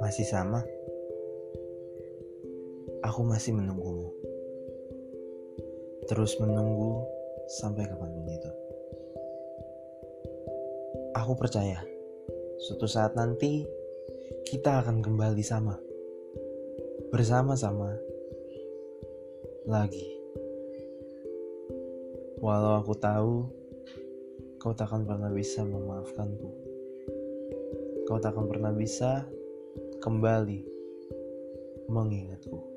Masih sama? Aku masih menunggumu. Terus menunggu sampai kapan pun itu. Aku percaya, suatu saat nanti kita akan kembali sama. Bersama-sama lagi. Walau aku tahu kau takkan pernah bisa memaafkanku. Kau takkan pernah bisa kembali mengingatku.